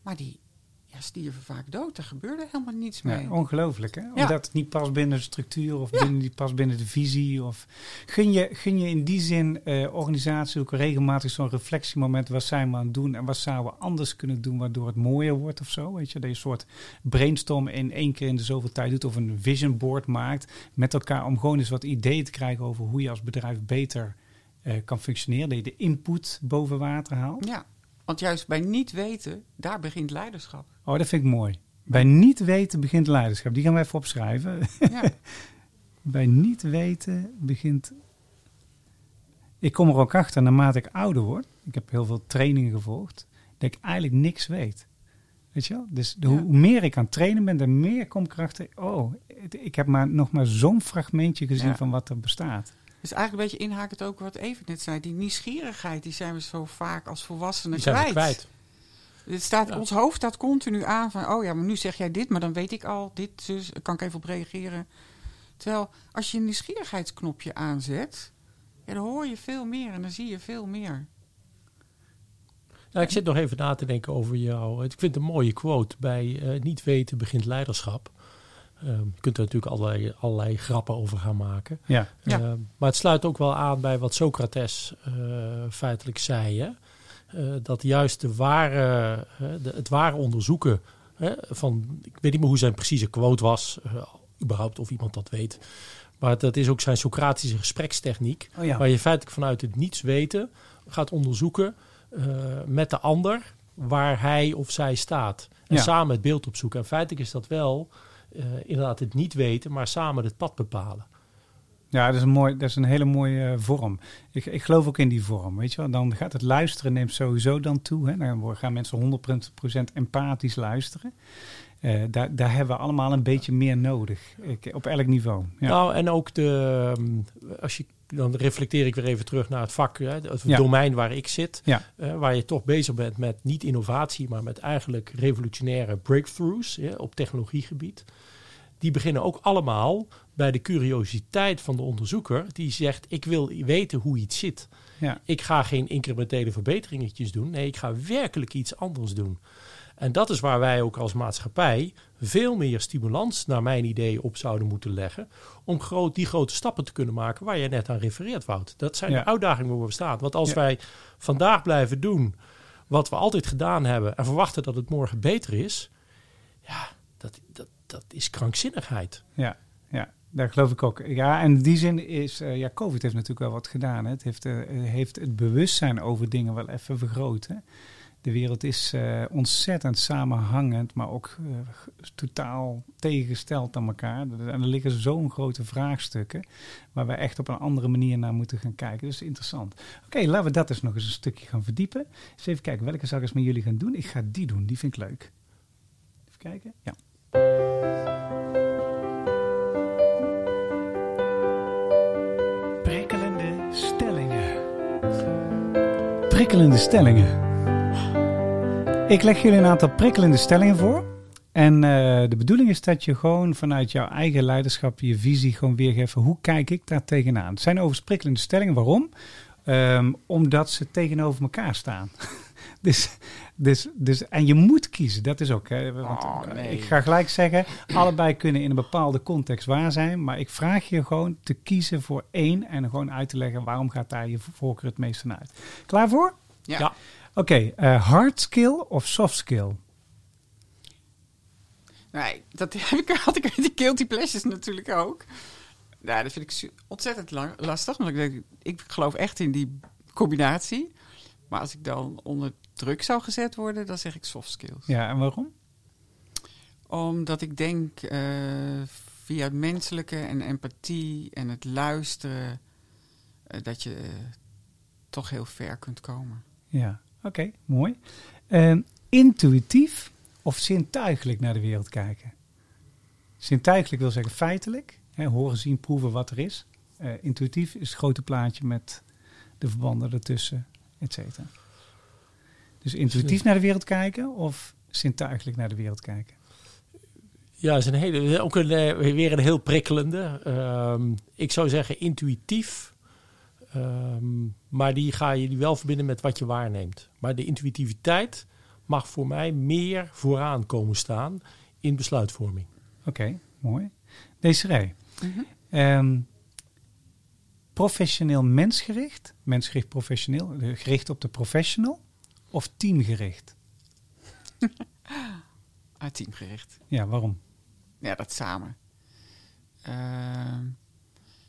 Maar die ja, stierven vaak dood. Er gebeurde helemaal niets mee. Ja, ongelooflijk, hè? Omdat het niet past binnen de structuur of binnen, niet past binnen de visie. Of... Gun, je, gun je in die zin eh, organisatie ook regelmatig zo'n reflectiemoment. Wat zijn we aan het doen en wat zouden we anders kunnen doen waardoor het mooier wordt of zo? Weet je, dat je een soort brainstorm in één keer in de zoveel tijd doet of een vision board maakt met elkaar om gewoon eens wat ideeën te krijgen over hoe je als bedrijf beter eh, kan functioneren. Dat je de input boven water haalt. Ja, want juist bij niet weten, daar begint leiderschap. Oh, dat vind ik mooi. Bij niet weten begint leiderschap. Die gaan we even opschrijven. Ja, Bij niet weten begint. Ik kom er ook achter naarmate ik ouder word. Ik heb heel veel trainingen gevolgd. Dat ik eigenlijk niks weet. Weet je wel? Dus de- Ja. hoe meer ik aan het trainen ben, de meer kom ik erachter. Oh, ik heb maar nog maar zo'n fragmentje gezien Ja. van wat er bestaat. Dus eigenlijk een beetje inhakend ook wat Even net zei. Die nieuwsgierigheid, die zijn we zo vaak als volwassenen Die zijn we kwijt. kwijt. Het staat, Ja. Ons hoofd staat continu aan van, oh ja, maar nu zeg jij dit, maar dan weet ik al dit, dus kan ik even op reageren. Terwijl als je een nieuwsgierigheidsknopje aanzet, ja, dan hoor je veel meer en dan zie je veel meer. Nou, ik zit nog even na te denken over jou. Ik vind het een mooie quote. Bij eh, niet weten begint leiderschap. Ehm, je kunt er natuurlijk allerlei, allerlei grappen over gaan maken. Ja. Ja. Ehm, maar het sluit ook wel aan bij wat Socrates eh, feitelijk zei. Hè? Eh, dat juist de ware, eh, de, het ware onderzoeken hè, van... Ik weet niet meer hoe zijn precieze quote was. überhaupt of iemand dat weet. Maar dat is ook zijn Socratische gesprekstechniek. Oh ja. Waar je feitelijk vanuit het niets weten gaat onderzoeken eh, met de ander waar hij of zij staat. En Ja. samen het beeld opzoeken. En feitelijk is dat wel inderdaad het niet weten, maar samen het pad bepalen. Ja, dat is een, mooi, dat is een hele mooie eh, vorm. Ik, ik geloof ook in die vorm, weet je wel. Dan gaat het luisteren neemt sowieso dan toe. Hè. Dan gaan mensen 100% empathisch luisteren. Eh, daar, daar hebben we allemaal een beetje meer nodig. Ik, op elk niveau. Ja. Nou, en ook de, ehm, als je, dan reflecteer ik weer even terug naar het vak, hè, het Ja. domein waar ik zit. Ja. eh, waar je toch bezig bent met niet innovatie, maar met eigenlijk revolutionaire breakthroughs op technologiegebied. Die beginnen ook allemaal bij de curiositeit van de onderzoeker. Die zegt, ik wil weten hoe iets zit. ja. Ik ga geen incrementele verbeteringetjes doen. Nee, ik ga werkelijk iets anders doen. En dat is waar wij ook als maatschappij veel meer stimulans, naar mijn idee, op zouden moeten leggen. Om groot, die grote stappen te kunnen maken waar je net aan refereert, Wout. Dat zijn Ja. de uitdagingen waar we staan. Want als Ja. wij vandaag blijven doen wat we altijd gedaan hebben en verwachten dat het morgen beter is, ja, dat, dat, dat is krankzinnigheid. Ja, ja, daar geloof ik ook. Ja, en in die zin is, eh, ja, COVID heeft natuurlijk wel wat gedaan. Hè. Het heeft, eh, heeft het bewustzijn over dingen wel even vergroot. Hè. De wereld is eh, ontzettend samenhangend, maar ook eh, totaal tegengesteld aan elkaar. En er liggen zo'n grote vraagstukken waar we echt op een andere manier naar moeten gaan kijken. Dus interessant. Oké, laten we dat eens nog eens een stukje gaan verdiepen. Eens even kijken, welke zal ik eens met jullie gaan doen? Ik ga die doen, die vind ik leuk. Even kijken, ja. Prikkelende stellingen. Prikkelende stellingen. Ik leg jullie een aantal prikkelende stellingen voor. En eh, de bedoeling is dat je gewoon vanuit jouw eigen leiderschap, je visie, gewoon weergeeft. van Hoe kijk ik daar tegenaan? Het zijn overigens prikkelende stellingen. Waarom? Ehm, omdat ze tegenover elkaar staan. dus, dus, dus, en je moet kiezen, dat is ook. Hè, want, Oh, nee. Ik ga gelijk zeggen, allebei kunnen in een bepaalde context waar zijn. Maar ik vraag je gewoon te kiezen voor één en gewoon uit te leggen waarom gaat daar je voorkeur het meest naar uit. Klaar voor? Ja. Ja. Oké, eh, hard skill of soft skill? Nee, dat heb ik, had ik met die guilty pleasures natuurlijk ook. Ja, dat vind ik ontzettend lang, lastig. Want ik, denk, ik geloof echt in die combinatie. Maar als ik dan onder druk zou gezet worden, dan zeg ik soft skills. Ja, en waarom? Omdat ik denk eh, via het menselijke en empathie en het luisteren... eh, dat je toch heel ver kunt komen. Ja, oké, mooi. Ehm, intuïtief of zintuigelijk naar de wereld kijken? Zintuigelijk wil zeggen feitelijk. Hè, horen, zien, proeven wat er is. eh, intuïtief is het grote plaatje met de verbanden ertussen, et cetera. Dus intuïtief naar de wereld kijken of zintuigelijk naar de wereld kijken? Ja, is een hele, ook een, eh, weer een heel prikkelende. Ehm, ik zou zeggen intuïtief. Ehm, maar die ga je wel verbinden met wat je waarneemt. Maar de intuïtiviteit mag voor mij meer vooraan komen staan in besluitvorming. Oké, mooi. Desiree, Mhm. ehm, professioneel mensgericht, mensgericht professioneel, eh, gericht op de professional of teamgericht? Ah, teamgericht. Ja, waarom? Ja, dat samen. Ehm,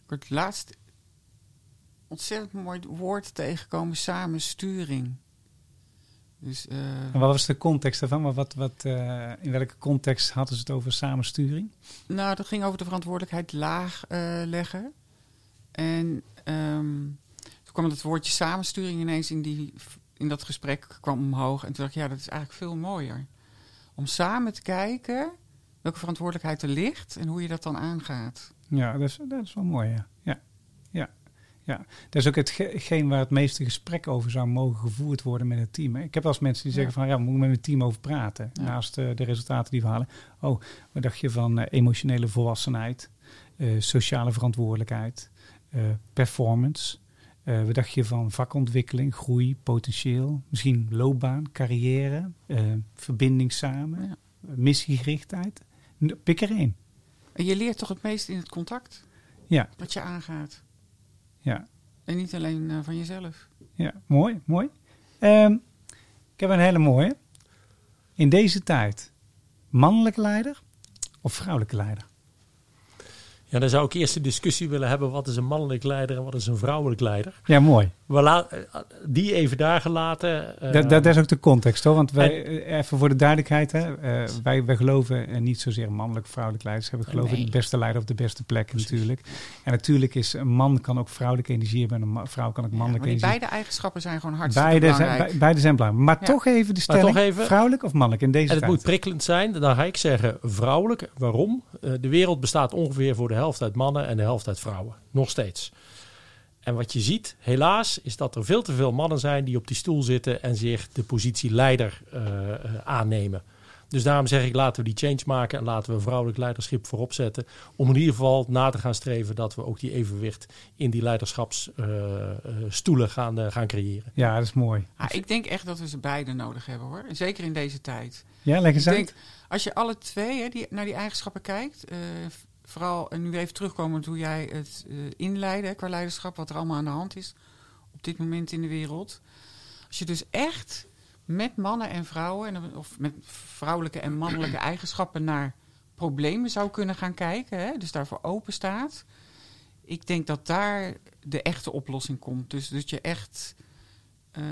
ik word laatst ontzettend mooi woord tegengekomen, samensturing. Dus eh, En wat was de context daarvan? Maar wat, wat, eh, in welke context hadden ze het over samensturing? Nou, dat ging over de verantwoordelijkheid laag eh, leggen. En ehm, toen kwam het woordje samensturing ineens in, die, in dat gesprek kwam omhoog. En toen dacht ik, ja, dat is eigenlijk veel mooier. Om samen te kijken welke verantwoordelijkheid er ligt en hoe je dat dan aangaat. Ja, dat is, dat is wel mooi, ja. ja. Ja, ja. Dat is ook hetgeen waar het meeste gesprek over zou mogen gevoerd worden met het team. Ik heb wel eens mensen die zeggen van, ja, we moeten met mijn team over praten. Ja. Naast eh, de resultaten die we halen. Oh, wat dacht je van eh, emotionele volwassenheid, eh, sociale verantwoordelijkheid, performance? Wat dacht je van vakontwikkeling, groei, potentieel? Misschien loopbaan, carrière, verbinding samen, Ja. missiegerichtheid? Pik er één. En je leert toch het meest in het contact Ja, wat je aangaat. Ja. En niet alleen eh, van jezelf. Ja, mooi, mooi. Ehm, ik heb een hele mooie. In deze tijd, mannelijke leider of vrouwelijke leider? Ja, dan zou ik eerst een discussie willen hebben. Wat is een mannelijk leider en wat is een vrouwelijk leider? Ja, mooi. We la- eh, die even daar gelaten. dat, dat is ook de context, hoor. Want wij, eh, even voor de duidelijkheid, hè, eh, wij, wij geloven niet zozeer mannelijk vrouwelijk leiders. We geloven in de beste leider op de beste plek natuurlijk. En natuurlijk is een man kan ook vrouwelijke energie hebben en een vrouw kan ook Ja, maar mannelijke die energie. beide eigenschappen zijn gewoon hartstikke Beide zijn, belangrijk. be- beide zijn belangrijk. Maar Ja. toch even de stelling, even- vrouwelijk of mannelijk in deze En het tijd? moet prikkelend zijn. Dan ga ik zeggen vrouwelijk. Waarom? De wereld bestaat ongeveer voor de helft uit mannen en de helft uit vrouwen. Nog steeds. En wat je ziet, helaas, is dat er veel te veel mannen zijn die op die stoel zitten en zich de positie leider eh, eh, aannemen. Dus daarom zeg ik, laten we die change maken en laten we vrouwelijk leiderschap voorop zetten. Om in ieder geval na te gaan streven dat we ook die evenwicht in die leiderschapsstoelen gaan, eh, gaan creëren. Ja, dat is mooi. Ah, ik denk echt dat we ze beide nodig hebben hoor. En Zeker in deze tijd. Ja, uit. denk, als je alle twee hè, die, naar die eigenschappen kijkt, eh, vooral en nu even terugkomend hoe jij het eh inleidde qua leiderschap, wat er allemaal aan de hand is op dit moment in de wereld. Als je dus echt met mannen en vrouwen, en, dan- of met vrouwelijke en mannelijke eigenschappen naar problemen zou kunnen gaan kijken, hè, dus daarvoor open staat. Ik denk dat daar de echte oplossing komt. Dus dat je echt eh,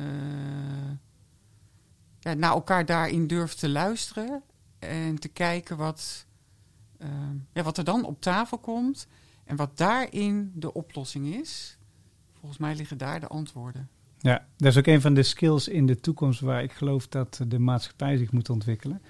ja, naar elkaar daarin durft te luisteren en te kijken wat, eh, ja, wat er dan op tafel komt en wat daarin de oplossing is. Volgens mij liggen daar de antwoorden. Ja, dat is ook een van de skills in de toekomst waar ik geloof dat de maatschappij zich moet ontwikkelen.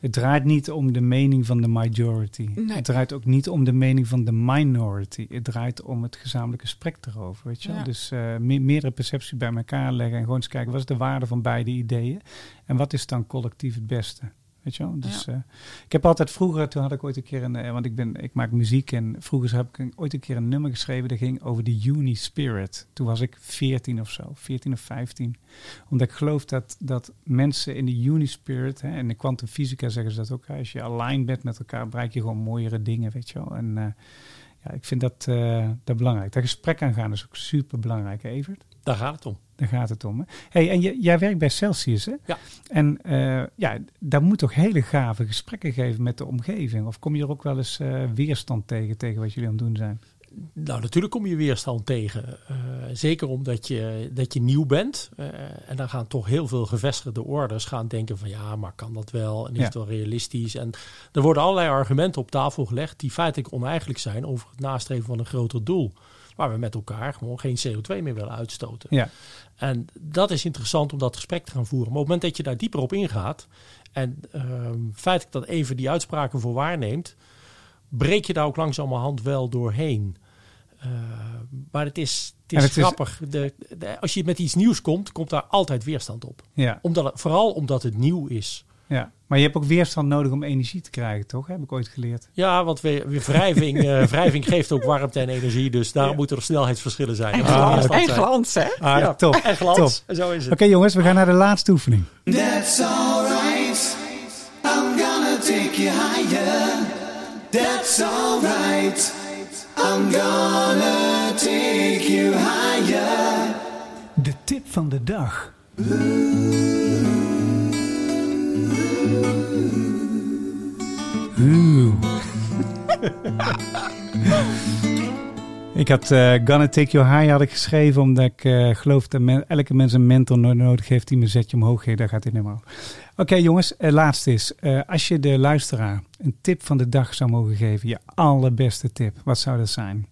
Het draait niet om de mening van de majority. Nee. Het draait ook niet om de mening van de minority. Het draait om het gezamenlijke gesprek erover. Weet je? Ja. Dus eh, me- meerdere percepties bij elkaar leggen en gewoon eens kijken wat is de waarde van beide ideeën en wat is dan collectief het beste. Weet je wel? Dus, eh, ik heb altijd vroeger, toen had ik ooit een keer een, eh, want ik, ben, ik maak muziek en vroeger heb ik een- ooit een keer een nummer geschreven dat ging over de Uni Spirit. Toen was ik 14 of zo, 14 of 15. Omdat ik geloof dat, dat mensen in de Uni Spirit, hè, en in de kwantumfysica zeggen ze dat ook, hè, als je aligned bent met elkaar, bereik je gewoon mooiere dingen, weet je wel. En eh, ja, ik vind dat, eh, dat belangrijk. Dat gesprek aangaan is ook super belangrijk, Evert. Daar gaat het om. Daar gaat het om. Hè? Hey, en jij werkt bij Celsius, hè? Ja. En eh, ja, daar moet toch hele gave gesprekken geven met de omgeving? Of kom je er ook wel eens eh, weerstand tegen, tegen wat jullie aan het doen zijn? Nou, natuurlijk kom je weerstand tegen. Eh, zeker omdat je, dat je nieuw bent. En dan gaan toch heel veel gevestigde orders gaan denken van ja, maar kan dat wel? En is Ja. het wel realistisch? En er worden allerlei argumenten op tafel gelegd die feitelijk oneigenlijk zijn over het nastreven van een groter doel. Waar we met elkaar gewoon geen CO2 meer willen uitstoten. Ja, En dat is interessant om dat gesprek te gaan voeren. Maar op het moment dat je daar dieper op ingaat en ehm feitelijk dat even die uitspraken voor waarneemt, breek je daar ook langzamerhand wel doorheen. Eh, maar het is, het is het is- grappig. De, de- als je met iets nieuws komt, komt daar altijd weerstand op. Ja, Omdat vooral omdat het nieuw is. Ja. Maar je hebt ook weerstand nodig om energie te krijgen, toch? Heb ik ooit geleerd. Ja, want we, we wrijving, eh, wrijving geeft ook warmte en energie. Dus daarom Ja. moeten er snelheidsverschillen zijn. En glans, en hè? Ah, Ja, top. En glans. Zo is het. Oké jongens, we gaan naar de laatste oefening. That's alright. I'm gonna take you higher. That's alright. I'm gonna take you higher. De tip van de dag. Ik had eh, Gonna Take You High had ik geschreven omdat ik eh, geloof dat elke mens een mentor no- nodig heeft die me een zetje omhoog geeft. Daar gaat hij helemaal. Oké jongens, uh, laatste is. als je de luisteraar een tip van de dag zou mogen geven, je allerbeste tip, wat zou dat zijn?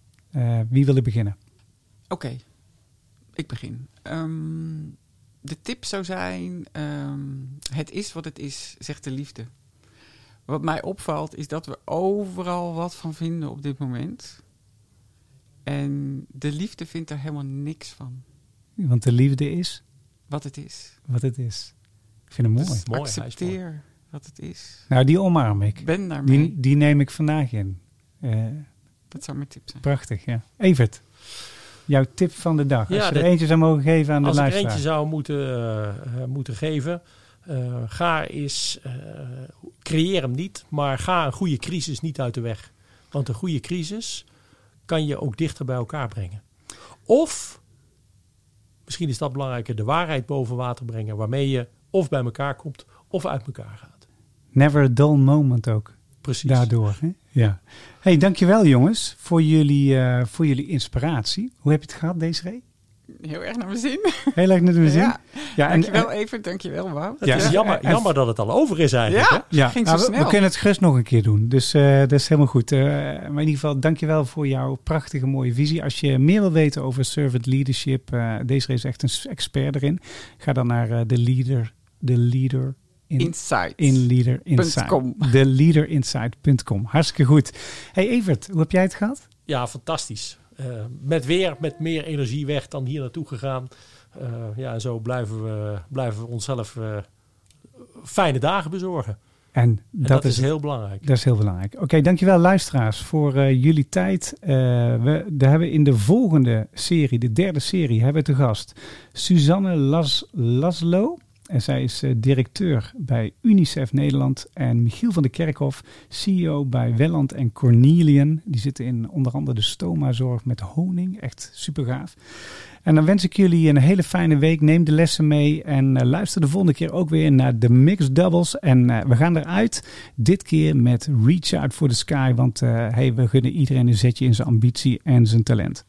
Wie wil er beginnen? Oké, ik begin. Ehm, de tip zou zijn: ehm, het is wat het is, zegt de liefde. Wat mij opvalt is dat we overal wat van vinden op dit moment. En de liefde vindt er helemaal niks van. Want de liefde is Wat het is. wat het is. Ik vind hem mooi. Dus Mooi, is accepteer wat het is. Nou, die omarm ik. Ben daarmee. Die, die neem ik vandaag in. Eh, Dat zou mijn tip zijn. Prachtig, ja. Evert, jouw tip van de dag. Ja, Als je er eentje zou mogen geven aan de Als ik er luisteraar. eentje zou moeten, eh, eh, moeten geven, eh, ga eh, creëer hem niet, maar ga een goede crisis niet uit de weg. Want een goede crisis kan je ook dichter bij elkaar brengen. Of, misschien is dat belangrijker, de waarheid boven water brengen, waarmee je of bij elkaar komt of uit elkaar gaat. Never a dull moment ook. Precies. Daardoor. Hè? Ja. hey, dankjewel jongens voor jullie, eh, voor jullie inspiratie. Hoe heb je het gehad, Desiree? Heel erg naar mijn zin. Heel erg naar de zin. Ja, Ja, dankjewel even, dankjewel Wout. Het Ja. is jammer, en- jammer dat het al over is eigenlijk. Ja, hè? Ja, ging zo nou, we, snel. we kunnen het gerust nog een keer doen. Dus eh, dat is helemaal goed. Eh, maar in ieder geval, dankjewel voor jouw prachtige mooie visie. Als je meer wil weten over servant leadership, eh deze is echt een expert erin. Ga dan naar eh, de leader, de leader in, Insight. in Leader Insight. .com. De leaderinsight.com. Hartstikke goed. Hey Evert, hoe heb jij het gehad? Ja, fantastisch. Eh, met weer, met meer energie weg dan hier naartoe gegaan. Eh, ja, en zo blijven we, blijven we onszelf eh, fijne dagen bezorgen. En En dat, dat, is is heel belangrijk. Dat is heel belangrijk. Oké, dankjewel luisteraars voor eh, jullie tijd. Eh, we, we hebben in de volgende serie, de derde serie, hebben we te gast Suzanne Las, Laslo. En zij is eh, directeur bij UNICEF Nederland. En Michiel van der Kerkhof, CEO bij Welland en Cornelian. Die zitten in onder andere de stomazorg met honing. Echt super gaaf. En dan wens ik jullie een hele fijne week. Neem de lessen mee en eh, luister de volgende keer ook weer naar de Mixed Doubles. En eh, we gaan eruit dit keer met Reach Out for the Sky. Want hey, we gunnen iedereen een zetje in zijn ambitie en zijn talent.